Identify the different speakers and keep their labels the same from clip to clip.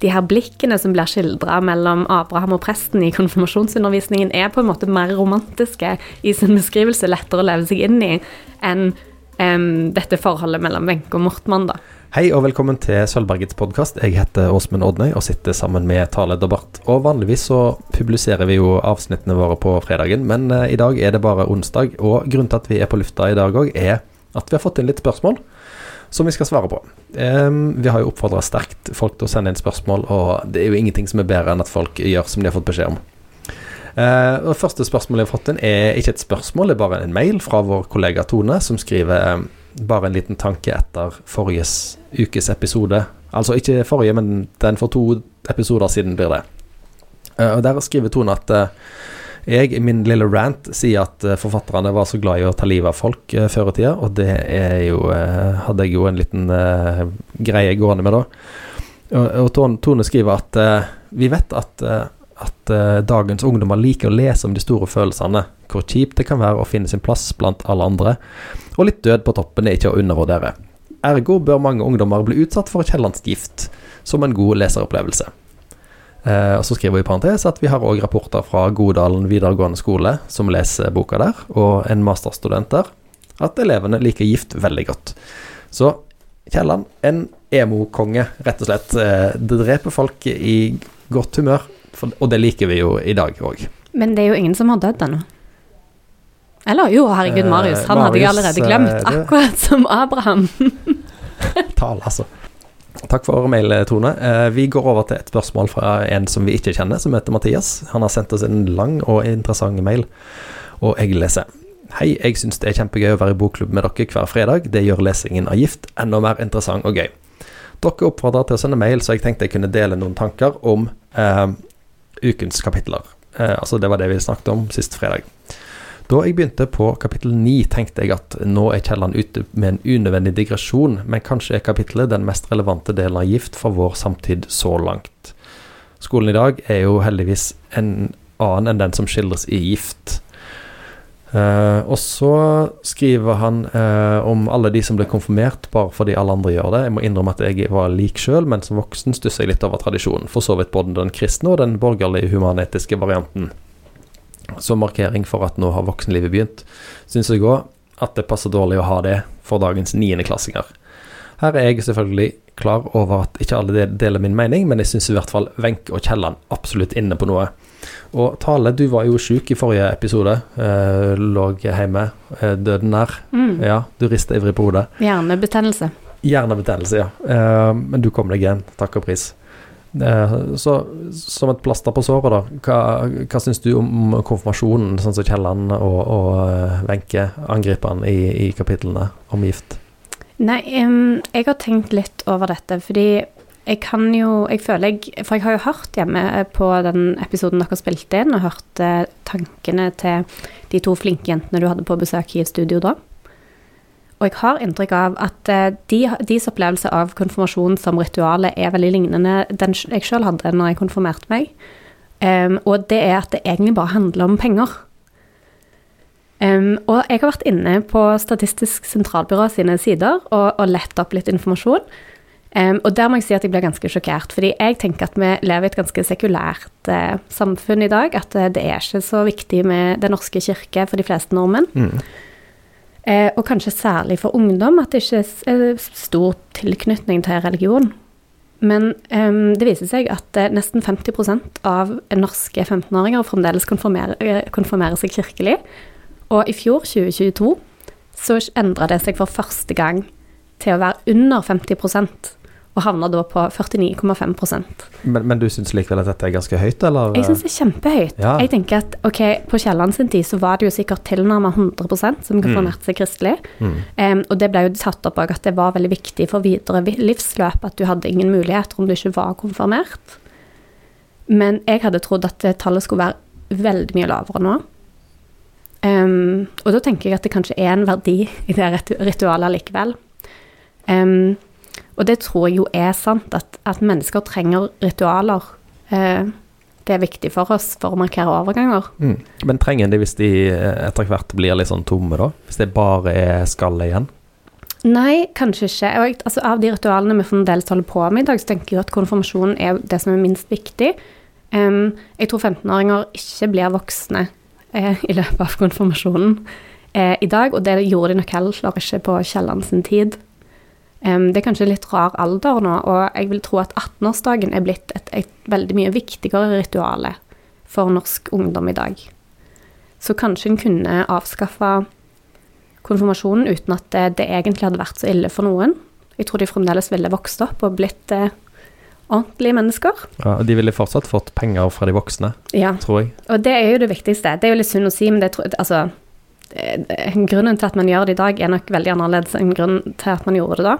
Speaker 1: de her blikkene som blir skildra mellom Abraham og presten i konfirmasjonsundervisningen, er på en måte mer romantiske i sin beskrivelse, lettere å leve seg inn i, enn um, dette forholdet mellom Wenche og Mortmann, da.
Speaker 2: Hei og velkommen til Sølvbergets podkast. Jeg heter Åsmund Odnøy og sitter sammen med Tale Debatt. Og vanligvis så publiserer vi jo avsnittene våre på fredagen, men uh, i dag er det bare onsdag. Og grunnen til at vi er på lufta i dag òg, er at vi har fått inn litt spørsmål som vi skal svare på. Vi har jo oppfordra sterkt folk til å sende inn spørsmål, og det er jo ingenting som er bedre enn at folk gjør som de har fått beskjed om. Uh, og Første spørsmålet jeg har fått inn, er ikke et spørsmål, det er bare en mail fra vår kollega Tone, som skriver bare en liten tanke etter forrige ukes episode. Altså ikke forrige, men den for to episoder siden blir det. Uh, og Der skriver Tone at uh, jeg i min lille rant sier at uh, forfatterne var så glad i å ta livet av folk før i tida, og det jo, hadde jeg jo en liten greie gående med da. Og, og Tone skriver at vi vet at at uh, dagens ungdommer liker å lese om de store følelsene, hvor kjipt det kan være å finne sin plass blant alle andre, og litt død på toppen er ikke å undervurdere. Ergo bør mange ungdommer bli utsatt for gift som en god leseropplevelse. Uh, og Så skriver vi i parentes at vi har òg rapporter fra Godalen videregående skole, som leser boka der, og en masterstudent der, at elevene liker gift veldig godt. Så Kielland, en emo-konge, rett og slett. Eh, det dreper folk i godt humør for, og det liker vi jo i dag òg.
Speaker 1: Men det er jo ingen som har dødd ennå. Eller jo, herregud, eh, Marius. Han Marius, hadde jeg allerede glemt. Eh, akkurat som Abraham.
Speaker 2: Tal, altså. Takk for mail, Tone. Eh, vi går over til et spørsmål fra en som vi ikke kjenner, som heter Mathias. Han har sendt oss en lang og interessant mail, og jeg leser. Hei, jeg syns det er kjempegøy å være i bokklubb med dere hver fredag. Det gjør lesingen av Gift enda mer interessant og gøy. Dere oppfordrer til å sende mail, så jeg tenkte jeg kunne dele noen tanker om eh, ukens kapitler. Eh, altså Det var det vi snakket om sist fredag. Da jeg begynte på kapittel 9, tenkte jeg at nå er Kielland ute med en unødvendig digresjon, men kanskje er kapittelet den mest relevante delen av Gift for vår samtid så langt. Skolen i dag er jo heldigvis en annen enn den som skildres i Gift. Uh, og så skriver han uh, om alle de som ble konfirmert bare fordi alle andre gjør det. Jeg må innrømme at jeg var lik sjøl, men som voksen stusser jeg litt over tradisjonen. For så vidt både den kristne og den borgerlige humanetiske varianten. Som markering for at nå har voksenlivet begynt, syns jeg òg at det passer dårlig å ha det for dagens niendeklassinger. Her er jeg selvfølgelig klar over at ikke alle deler min mening, men jeg syns i hvert fall Wenche og Kielland absolutt inne på noe. Og Tale, du var jo sjuk i forrige episode. Eh, lå hjemme, eh, døden nær. Mm. Ja, du rister ivrig på hodet.
Speaker 1: Hjernebetennelse.
Speaker 2: Hjernebetennelse, ja. Eh, men du kom deg igjen, takk og pris. Eh, så som et plaster på såret, da. Hva, hva syns du om konfirmasjonen, sånn som Kielland og, og eh, Wenche angriper i, i kapitlene om gift?
Speaker 1: Nei, um, jeg har tenkt litt over dette, fordi jeg kan jo Jeg føler jeg For jeg har jo hørt hjemme på den episoden dere spilte inn, og hørt eh, tankene til de to flinke jentene du hadde på besøk i et studio da. Og jeg har inntrykk av at eh, de, deres opplevelse av konfirmasjon som ritualet er veldig lignende den jeg sjøl hadde når jeg konfirmerte meg. Um, og det er at det egentlig bare handler om penger. Um, og jeg har vært inne på Statistisk sentralbyrå sine sider og, og lett opp litt informasjon. Um, og der må jeg si at jeg blir ganske sjokkert, fordi jeg tenker at vi lever i et ganske sekulært uh, samfunn i dag. At uh, det er ikke så viktig med Den norske kirke for de fleste nordmenn. Mm. Uh, og kanskje særlig for ungdom, at det ikke er stor tilknytning til religion. Men um, det viser seg at nesten 50% av norske 15-åringer fremdeles konfirmerer, konfirmerer seg kirkelig. Og i fjor, 2022, så endra det seg for første gang til å være under 50 og havna da på 49,5
Speaker 2: men, men du syns likevel at dette er ganske høyt, eller?
Speaker 1: Jeg syns det er kjempehøyt. Ja. Jeg tenker at ok, På Kielland sin tid så var det jo sikkert tilnærmet 100% som konfirmerte mm. seg kristelig. Mm. Um, og det ble jo tatt opp òg at det var veldig viktig for videre livsløp at du hadde ingen muligheter om du ikke var konfirmert. Men jeg hadde trodd at tallet skulle være veldig mye lavere nå. Um, og da tenker jeg at det kanskje er en verdi i det ritualet likevel. Um, og det tror jeg jo er sant, at, at mennesker trenger ritualer. Eh, det er viktig for oss for å markere overganger.
Speaker 2: Mm. Men trenger en det hvis de eh, etter hvert blir litt sånn tomme, da? Hvis det bare er skallet igjen?
Speaker 1: Nei, kanskje ikke. Jeg, altså, av de ritualene vi fremdeles holder på med i dag, så tenker jeg at konfirmasjonen er det som er minst viktig. Um, jeg tror 15-åringer ikke blir voksne eh, i løpet av konfirmasjonen eh, i dag, og det gjorde de nok heller ikke på Kielland sin tid. Um, det er kanskje litt rar alder nå, og jeg vil tro at 18-årsdagen er blitt et, et, veldig mye viktigere rituale for norsk ungdom i dag. Så kanskje en kunne avskaffa konfirmasjonen uten at det, det, egentlig hadde vært så ille for noen. Jeg tror de fremdeles ville vokst opp og blitt eh, ordentlige mennesker.
Speaker 2: Ja, og De ville fortsatt fått penger fra de voksne,
Speaker 1: ja.
Speaker 2: tror jeg.
Speaker 1: Og det er jo det viktigste. Det er jo litt synd å si, men det, altså, grunnen til at man gjør det i dag, er nok veldig annerledes enn grunnen til at man gjorde det da.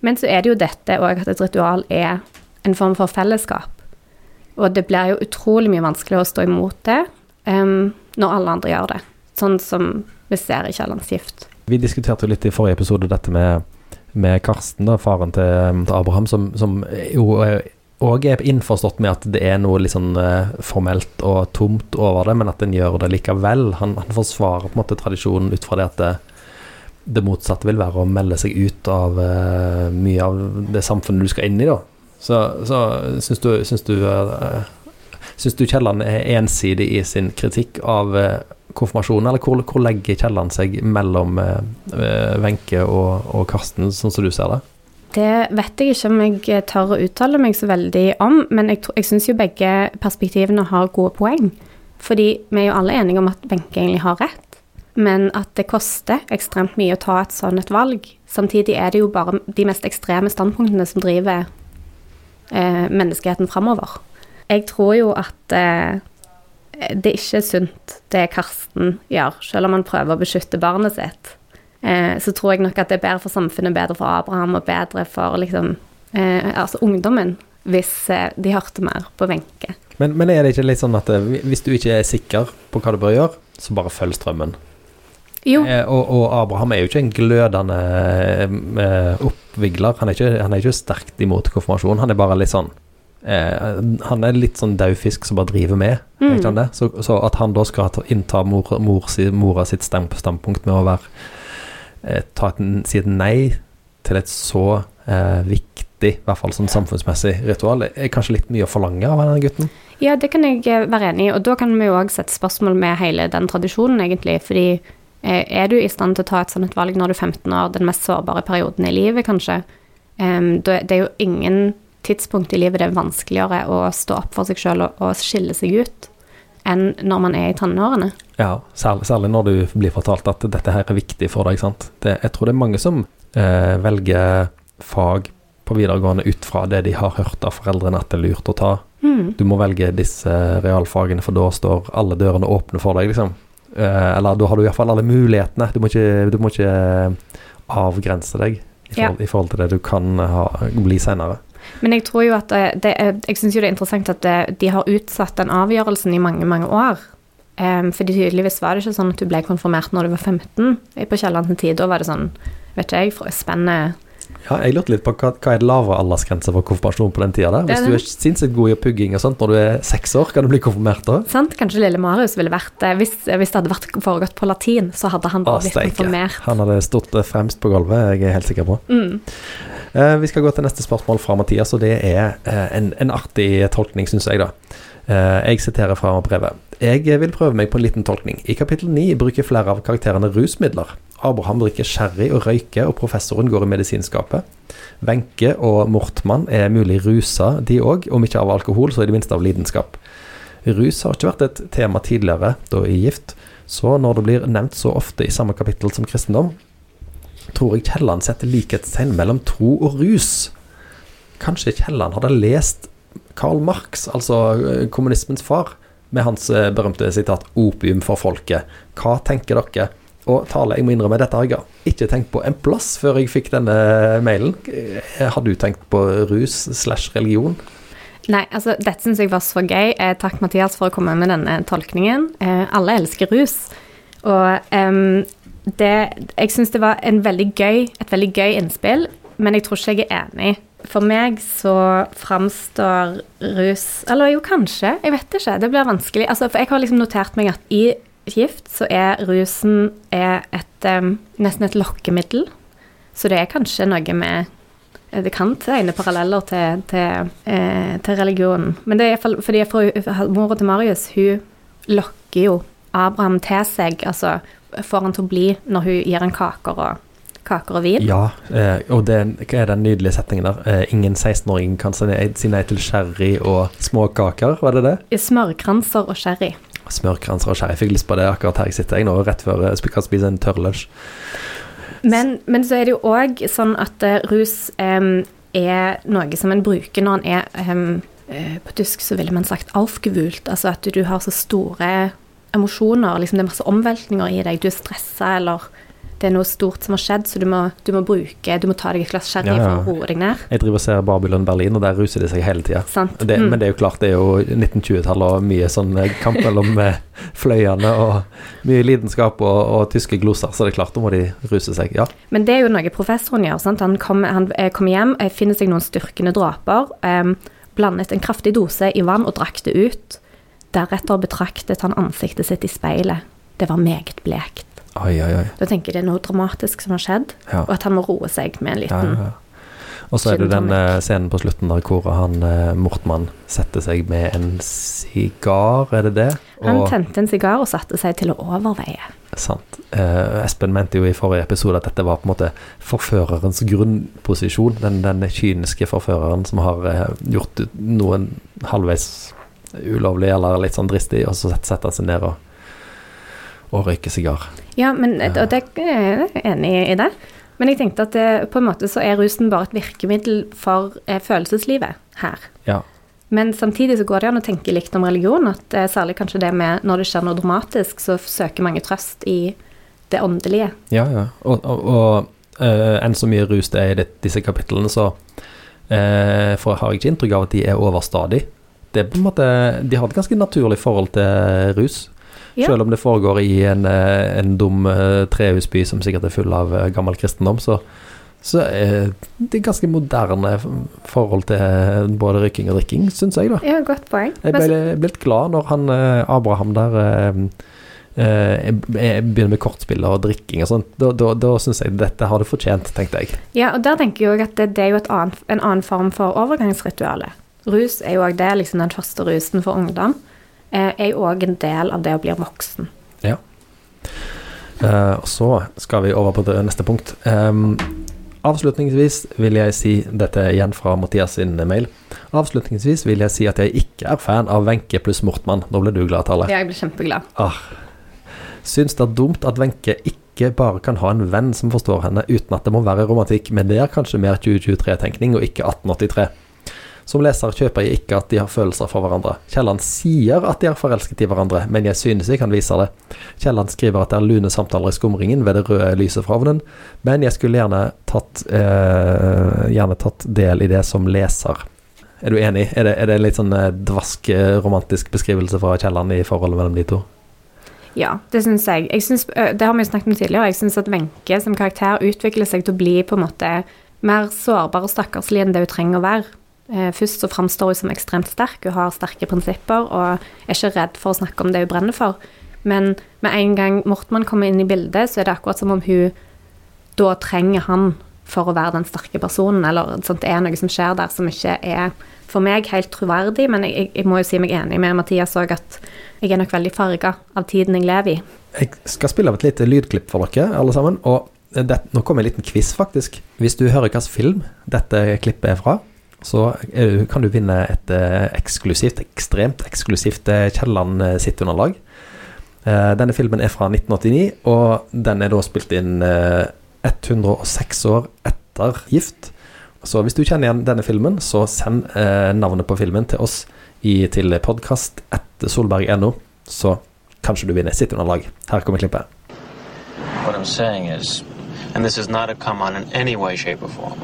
Speaker 1: Men så er det jo dette òg at et ritual er en form for fellesskap. Og det blir jo utrolig mye vanskeligere å stå imot det um, når alle andre gjør det. Sånn som vi ser i Kiellands gift.
Speaker 2: Vi diskuterte jo litt i forrige episode dette med, med Karsten, da, faren til, til Abraham, som, som jo òg er innforstått med at det er noe litt sånn uh, formelt og tomt over det, men at en gjør det likevel. Han, han forsvarer på en måte tradisjonen ut fra det at det, det motsatte vil være å melde seg ut av uh, mye av det samfunnet du skal inn i, da. Så, så syns du, syns du, uh, syns du Kielland er ensidig i sin kritikk av uh, konfirmasjonen, eller hvor, hvor legger Kielland seg mellom Wenche og, og Karsten, sånn som du ser det?
Speaker 1: Det vet jeg ikke om jeg tør å uttale meg så veldig om, men jeg, jeg syns jo begge perspektivene har gode poeng. Fordi vi er jo alle enige om at Wenche egentlig har rett men at det koster ekstremt mye å ta et sånt et valg. Samtidig er det jo bare de mest ekstreme standpunktene som driver eh, menneskeheten framover. Jeg tror jo at eh, det ikke er sunt, det Karsten gjør, selv om han prøver å beskytte barnet sitt. Eh, så tror jeg nok at det er bedre for samfunnet, bedre for Abraham og bedre for liksom, eh, altså ungdommen, hvis eh, de hørte mer på Wenche.
Speaker 2: Men, men, er det ikke litt sånn at eh, hvis du ikke er sikker på hva du bør gjøre, så bare følg strømmen? Eh, og, og, Abraham er jo ikke en glødende eh, oppvigler. Han er, ikke, han er ikke sterkt imot konfirmasjon. Han er bare litt sånn eh, Han er litt sånn daud fisk som bare driver med. Mm. Så, så, at han da skal innta mor, mor, mora sitt standpunkt med å være eh, ta et, si et nei til et så eh, viktig, i hvert fall sånn samfunnsmessig ritual, er kanskje litt mye å forlange av denne gutten?
Speaker 1: Ja, det kan jeg eh, være enig i, og da kan vi jo òg sette spørsmål med hele den tradisjonen, egentlig. fordi er du i stand til å ta et sånt valg når du er 15 år, den mest sårbare perioden i livet, kanskje? Det er jo ingen tidspunkt i livet det er vanskeligere å stå opp for seg sjøl og, skille seg ut enn når man er i tenårene.
Speaker 2: Ja, særlig, særlig, når du blir fortalt at dette her er viktig for deg. sant? Det, jeg tror det er mange som eh, velger fag på videregående ut fra det de har hørt av foreldrene at det er lurt å ta. Mm. Du må velge disse realfagene, for da står alle dørene åpne for deg, liksom. Eh, eller da har du iallfall alle mulighetene. Du må ikke, du må ikke eh, avgrense deg i forhold, ja. i forhold, til det du kan ha, bli seinere.
Speaker 1: Men jeg tror jo at det, jeg syns jo det er interessant at de har utsatt den avgjørelsen i mange, mange år. Um, fordi tydeligvis var det ikke sånn at du ble konfirmert når du var 15 på Kiellands tid. Da var det sånn, vet ikke jeg, spennende
Speaker 2: ja, jeg lurte litt på hva, hva er det lavere aldersgrense for konfirmasjon på den tida der? Hvis du er sinnssykt god i pugging og sånt når du er seks år, kan du bli konfirmert da?
Speaker 1: Sant, kanskje lille Marius ville vært hvis, hvis, det hadde vært foregått på latin, så hadde han blitt konfirmert.
Speaker 2: Han hadde stått fremst på gulvet, jeg er helt sikker på.
Speaker 1: Mm.
Speaker 2: Vi skal gå til neste spørsmål fra Mathias, og det er en, en, artig tolkning, syns jeg, da. Jeg siterer fra brevet. Jeg vil prøve meg på en liten tolkning. I kapittel 9 bruker flere av karakterene rusmidler. Abraham drikker sherry og røyker, og professoren går i medisinskapet. Wenche og Mortmann er mulig rusa, de òg, om ikke av alkohol, så i det minste av lidenskap. Rus har ikke vært et tema tidligere, da i Gift, så når det blir nevnt så ofte i samme kapittel som kristendom, tror jeg Kielland setter likhetstegn mellom tro og rus. Kanskje Kielland hadde lest Karl Marx, altså eh, kommunismens far, med hans eh, berømte sitat 'opium for folket'. Hva tenker dere? Og Tale, jeg må innrømme, dette har jeg ikke tenkt på en plass før jeg fikk denne mailen. Har du tenkt på rus slash religion?
Speaker 1: Nei, altså dette syns jeg var så gøy. Eh, takk, Mathias, for å komme med denne tolkningen. Eh, alle elsker rus. Og eh, det Jeg syns det var veldig gøy, et veldig gøy innspill, men jeg tror ikke jeg er enig. For meg så framstår rus Eller jo, kanskje. Jeg vet ikke. Det blir vanskelig. Altså, for jeg har liksom notert meg at i gift, så er rusen er et, nesten et lokkemiddel. Så det er kanskje noe med eh, Det kan tegne paralleller til, til, eh, til religionen. Men det er iallfall fordi for, mora til Marius, hun lokker jo Abraham til seg, altså får han til å bli når hun gir han kaker og kaker og vin.
Speaker 2: Ja, eh, og det hva er den nydelige setningen der? Eh, ingen 16-åring kan si nei, si nei til sherry og småkaker, var det det?
Speaker 1: Smørkranser og sherry.
Speaker 2: Smørkranser og. Jeg fikk lyst på det akkurat her jeg sitter jeg nå, rett før jeg skal spise en tørr lunsj.
Speaker 1: Men, men så er det jo òg sånn at eh, rus um, er noe som en bruker når en er um, eh, På tysk så ville man sagt 'aufgewult', altså at du har så store emosjoner, liksom det er masse omveltninger i deg, du er stressa eller det er noe stort som har skjedd, så du må, du må bruke Du må ta deg et glass sherry
Speaker 2: Ja, ja.
Speaker 1: for å roe deg ned.
Speaker 2: Jeg driver og ser Babylon Berlin, og der ruser de seg hele tida.
Speaker 1: Mm.
Speaker 2: Men det er jo klart, det er jo 1920-tallet og mye sånn eh, kamp mellom eh, fløyene og mye lidenskap og, og tyske gloser, så det er klart, da må de ruse seg. Ja.
Speaker 1: Men det er jo noe professoren gjør. Sant? Han kommer han, eh, hjem, eh, finner seg noen styrkende dråper, um, blandet en kraftig dose i vann og drakk det ut. Deretter betraktet han ansiktet sitt i speilet. Det var meget blekt.
Speaker 2: Oi, oi, oi.
Speaker 1: Da tenker jeg det er noe dramatisk som har skjedd,
Speaker 2: Ja.
Speaker 1: og at han må roe seg med en
Speaker 2: Ja,
Speaker 1: liten
Speaker 2: ja. Og så er det den eh, scenen på slutten der hvor han eh, Mortmann setter seg med en sigar, er det det?
Speaker 1: Han tente en sigar og satte seg til å overveie.
Speaker 2: sant. Eh, Espen mente jo i forrige episode at dette var på en måte forførerens grunnposisjon. Den, den kyniske forføreren som har eh, gjort noen halvveis ulovlig eller litt sånn dristig, og så setter han seg ned og, og røyker sigar.
Speaker 1: Ja, men, og det er jeg enig i det. Men jeg tenkte at det, på en måte så er rusen bare et virkemiddel for eh, følelseslivet her.
Speaker 2: Ja.
Speaker 1: Men samtidig så går det an å tenke likt om religion, at eh, særlig kanskje det med når det skjer noe dramatisk, så søker mange trøst i det åndelige.
Speaker 2: Ja, ja. Og, og, og uh, enn så mye rus det er i det, disse kapitlene, så uh, for har jeg ikke inntrykk av at de er overstadig. Det er på en måte, De har et ganske naturlig forhold til rus.
Speaker 1: Ja.
Speaker 2: Selv om det foregår i en, eh, en dum eh, trehusby som sikkert er full av eh, gammel kristendom, så, så er det ganske moderne forhold til både røyking og drikking, syns jeg, da.
Speaker 1: Ja, godt poeng.
Speaker 2: Jeg ble, jeg ble litt glad når han Abraham der jeg begynner med kortspill og drikking og sånt. Da, da, da syns jeg dette har det fortjent, tenkte jeg.
Speaker 1: Ja, og der tenker jeg at det, det er jo et annet, en annen form for overgangsritualet. Rus er jo òg det, liksom den første rusen for ungdom. Eh, er jo òg en del av det å bli voksen.
Speaker 2: Ja. og så skal vi over på det neste punkt. Avslutningsvis vil jeg si dette igjen fra Mathias sin mail. Avslutningsvis vil jeg si at jeg ikke er fan av Wenche pluss Mortmann. Nå ble du glad, Tale.
Speaker 1: Ja, jeg ble kjempeglad.
Speaker 2: Ah. Syns det er dumt at Wenche ikke bare kan ha en venn som forstår henne uten at det må være romantikk, men det er kanskje mer 2023-tenkning og ikke 1883. Som leser kjøper jeg ikke at de har følelser for hverandre. Kielland sier at de er forelsket i hverandre, men jeg synes jeg kan vise det. Kielland skriver at det er lune samtaler i skumringen ved det røde lyset fra ovnen, men jeg skulle gjerne tatt, eh, gjerne tatt del i det som leser. Er du enig? Er det, er det litt sånn eh, dvask eh, romantisk beskrivelse fra Kielland i forholdet mellom de to?
Speaker 1: Ja, det syns jeg. jeg synes, det har vi snakket om tidligere. Jeg syns at Wenche som karakter utvikler seg til å bli på en måte mer sårbar og stakkarslig enn det hun trenger å være. Eh, Først så framstår hun som ekstremt sterk, hun har sterke prinsipper og er ikke redd for å snakke om det hun brenner for. Men med en gang Mortmann kommer inn i bildet, så er det akkurat som om hun da trenger han for å være den sterke personen, eller sånt, det er noe som skjer der som ikke er for meg helt troverdig, men jeg, jeg, må jo si meg enig med Mathias òg at jeg er nok veldig farga av tiden jeg lever i.
Speaker 2: Jeg skal spille av et lite lydklipp for dere, alle sammen. Og det, nå kommer en liten quiz, faktisk. Hvis du hører hvilken film dette klippet er fra, så eh, kan du vinne et eh, eksklusivt, ekstremt eksklusivt eh, Kielland sitt sitteunderlag. Eh, denne filmen er fra 1989, og den er da spilt inn eh, 106 år etter Gift. Så hvis du kjenner igjen denne filmen, så send navnet på filmen til oss i, til podkast etter solberg.no, så kanskje du vinner sitt underlag. Her kommer klippet.
Speaker 3: What I'm saying is, and this is not a come on in any way, shape, or form,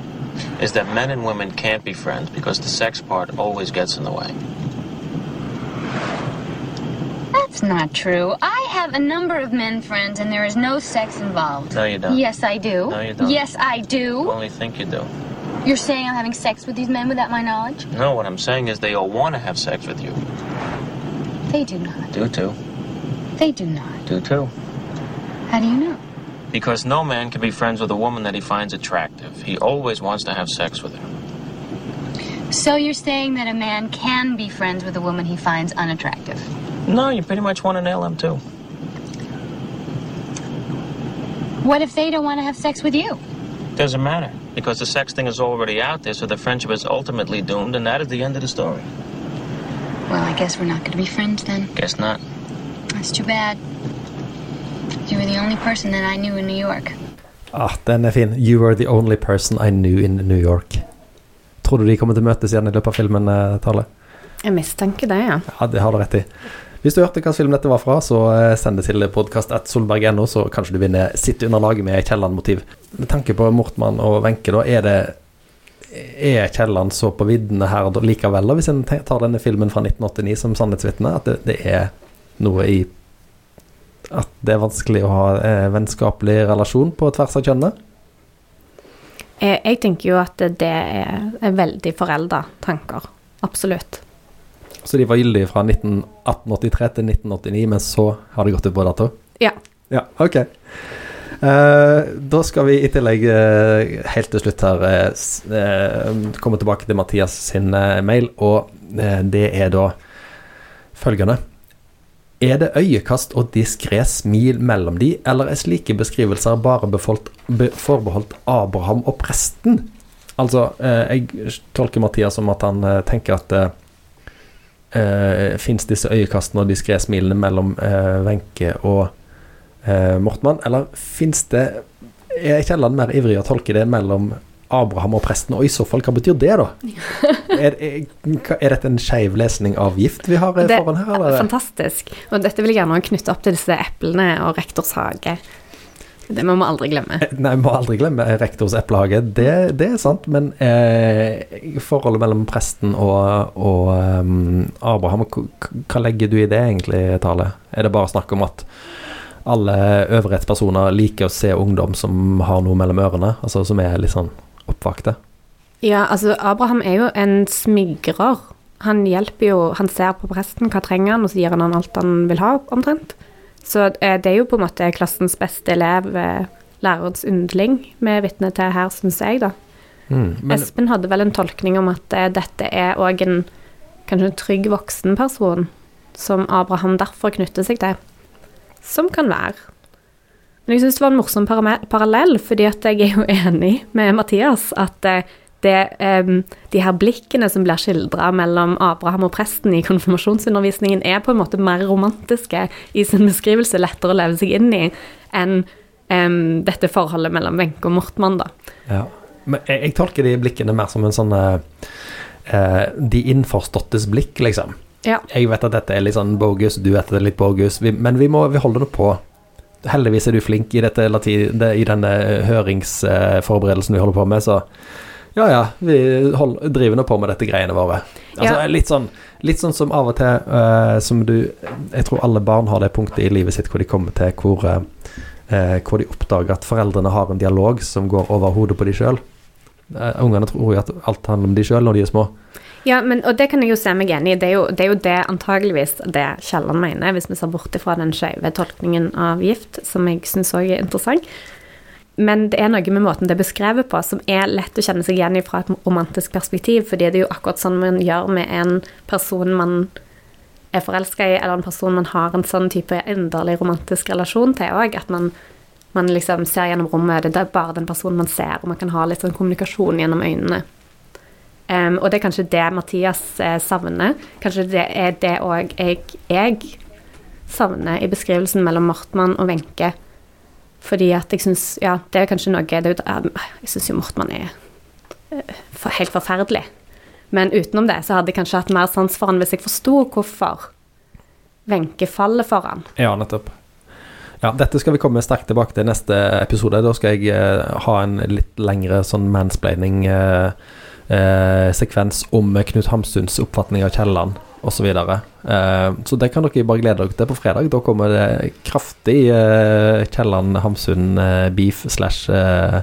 Speaker 3: is that men and women can't be friends because the sex part always gets in the way.
Speaker 4: That's not true. I have a number of men friends and there is no sex involved.
Speaker 3: No, you don't.
Speaker 4: Yes, I do.
Speaker 3: No, you don't.
Speaker 4: Yes, I
Speaker 3: You
Speaker 4: do.
Speaker 3: only think you do.
Speaker 4: You're saying I'm having sex with these men without my knowledge?
Speaker 3: No, what I'm saying is they all want to have sex with you.
Speaker 4: They do not.
Speaker 3: Do too.
Speaker 4: They do not.
Speaker 3: Do too.
Speaker 4: How do you know?
Speaker 3: Because no man can be friends with a woman that he finds attractive. He always wants to have sex with her.
Speaker 4: So you're saying that a man can be friends with a woman he finds unattractive?
Speaker 3: No, you pretty much want to nail him too.
Speaker 4: What if they don't want to have sex with you?
Speaker 3: Doesn't matter. Because the sex thing is already out there, so the friendship is ultimately doomed, and that is the end of the story.
Speaker 4: Well, I guess we're not going to be friends then.
Speaker 3: Guess not.
Speaker 4: That's too bad. You were the only person that I knew in New York.
Speaker 2: Ah, den er fin. You were the only person I knew in New York. Tror du de kommer til å møtes igjen i løpet av filmen, eh, Tale?
Speaker 1: Jeg mistenker det, ja.
Speaker 2: Ja, det har du rett i. Hvis du hørte hvilken film dette var fra, så eh, send det til podkast.solberg.no, så kanskje du vinner sitt underlag med Kielland-motiv. Med tanke på Mortmann og Wenche, da, er det Er Kielland så på viddene her likevel, da, hvis en tar denne filmen fra 1989 som sannhetsvitne, at det, det er noe i At det er vanskelig å ha eh, vennskapelig relasjon på tvers av kjønnene?
Speaker 1: Jeg, jeg tenker jo at det er, er veldig forelda tanker. Absolutt.
Speaker 2: Så de var gyldige fra 19 1883 til 1989, men så har det gått ut på dato?
Speaker 1: Ja.
Speaker 2: Ja, ok. Eh, da skal vi i tillegg eh, helt til slutt her eh, eh, komme tilbake til Mathias sin eh, mail, og eh, det er da følgende. Er det øyekast og diskré smil mellom de, eller er slike beskrivelser bare befoldt, be, forbeholdt Abraham og presten? Altså, eh, jeg tolker Mathias som at han eh, tenker at eh, eh, Fins disse øyekastene og diskré smilene mellom eh, og eh, Mortmann, eller fins det Er Kielland mer ivrig å tolke det mellom Abraham og presten, og i så fall, hva betyr det, da? er, er, er dette en skeivlesning av gift vi har eh,
Speaker 1: Det
Speaker 2: foran her,
Speaker 1: er
Speaker 2: eller?
Speaker 1: fantastisk. Og dette vil jeg gjerne knytte opp til disse eplene og rektors hage. Det må vi aldri glemme.
Speaker 2: Nei, vi må aldri glemme rektors eplehage. Det, det er sant, men eh, forholdet mellom presten og, og um, Abraham, hva legger du i det egentlig, Tale? Er det bare snakk om at alle øvrighetspersoner liker å se ungdom som har noe mellom ørene, altså som er litt sånn oppvakte?
Speaker 1: Ja, altså, Abraham er jo en smigrer. Han hjelper jo Han ser på presten, hva trenger han, og så gir han han alt han vil ha, omtrent. Så eh, det er jo på en måte klassens beste elev, eh, lærerens underling, vi er vitne til her, syns jeg, da.
Speaker 2: Mm, men,
Speaker 1: Espen hadde vel en tolkning om at eh, dette er òg en kanskje en trygg voksen person, som Abraham derfor knytter seg til. Som kan være. Men jeg syns det var en morsom parallell, fordi at jeg er jo enig med Mathias at eh, det, um, de her blikkene som blir skildra mellom Abraham og presten i konfirmasjonsundervisningen, er på en måte mer romantiske i sin beskrivelse, lettere å leve seg inn i, enn um, dette forholdet mellom Wenche og Mortmann, da.
Speaker 2: ja. men jeg, jeg tolker de blikkene mer som en sånn uh, De innforståttes blikk, liksom.
Speaker 1: Ja.
Speaker 2: Jeg vet at dette er litt sånn bogus, du vet at det er litt bogus, vi, men vi, må, vi holder det på. Heldigvis er du flink i, dette, i denne høringsforberedelsen vi holder på med, så ja ja, vi hold, driver nå på med dette greiene våre. Altså,
Speaker 1: Ja.
Speaker 2: litt, sånn, litt sånn som av og til uh, som du Jeg tror alle barn har det punktet i livet sitt hvor de kommer til hvor, eh, eh, hvor de oppdager at foreldrene har en dialog som går over hodet på de sjøl. ungene tror jo at alt handler om de sjøl når de er små.
Speaker 1: Ja, men, og det kan jeg jo se meg enig i. Det er jo det, er jo det antageligvis det Kielland mener, hvis vi ser bort fra den skeive tolkningen av gift, som jeg syns òg er interessant. Men det er noe med måten det er beskrevet på, som er lett å kjenne seg igjen i fra et romantisk perspektiv, fordi det er jo akkurat sånn man gjør med en person man er forelska i, eller en person man har en sånn type inderlig romantisk relasjon til òg, at man, man liksom ser gjennom rommet, det er bare den personen man ser, og man kan ha litt sånn kommunikasjon gjennom øynene. Em, og det er kanskje det Mathias eh, savner. Kanskje det er det òg jeg, jeg savner i beskrivelsen mellom Mortmann og Wenche. Fordi at jeg syns Ja, det er kanskje noe det um, Jeg syns jo Mortmann er eh, for, helt forferdelig. Men utenom det så hadde jeg kanskje hatt mer sans for han hvis jeg forsto hvorfor Wenche faller for han.
Speaker 2: Ja, nettopp. Ja, dette skal vi komme sterkt tilbake til i neste episode. Da skal jeg eh, ha en litt lengre sånn mansplaining-sekvens om Knut Hamsuns oppfatning av Kielland osv. Så, videre. Eh, så det kan dere bare glede dere til på fredag. Da kommer det kraftig eh, Kielland-Hamsun-beef slash eh,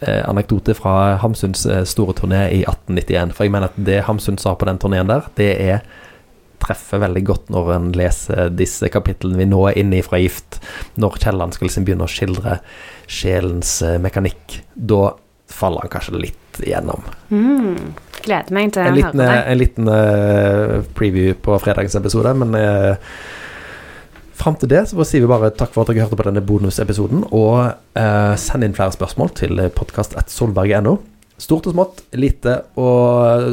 Speaker 2: eh, anekdote fra Hamsuns eh, store turné i 1891. For jeg mener at det Hamsun sa på den turneen der, det er treffer veldig godt når en leser disse kapitlene vi nå er inne i fra Gift, når Kielland skal liksom begynne å skildre sjelens eh, mekanikk. Da faller han kanskje litt igjennom.
Speaker 1: Mm. Gleder meg til å høre det.
Speaker 2: en liten eh, preview på fredagens episode, men uh, fram til det så sier vi bare takk for at dere hørte på denne bonusepisoden, og eh, send inn flere spørsmål til podkast.solberg.no. Stort og smått, lite og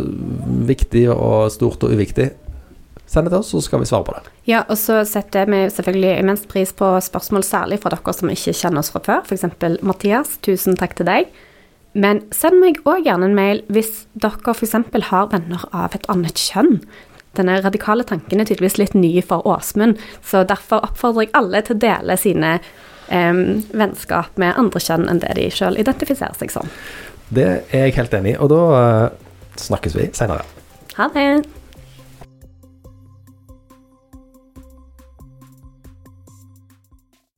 Speaker 2: viktig og stort og uviktig. Send det til oss, så skal vi svare på det.
Speaker 1: Ja, og så setter vi selvfølgelig imens pris på spørsmål, særlig fra dere som ikke kjenner oss fra før. F.eks. Mathias, tusen takk til deg. Men send meg òg gjerne en mail hvis dere f.eks. har venner av et annet kjønn. Denne radikale tanken er tydeligvis litt ny for Åsmund, så derfor oppfordrer jeg alle til å dele sine em, vennskap med andre kjønn enn det de sjøl identifiserer seg som.
Speaker 2: Det er jeg helt enig i, og da eh, snakkes vi seinere.
Speaker 1: Ha det!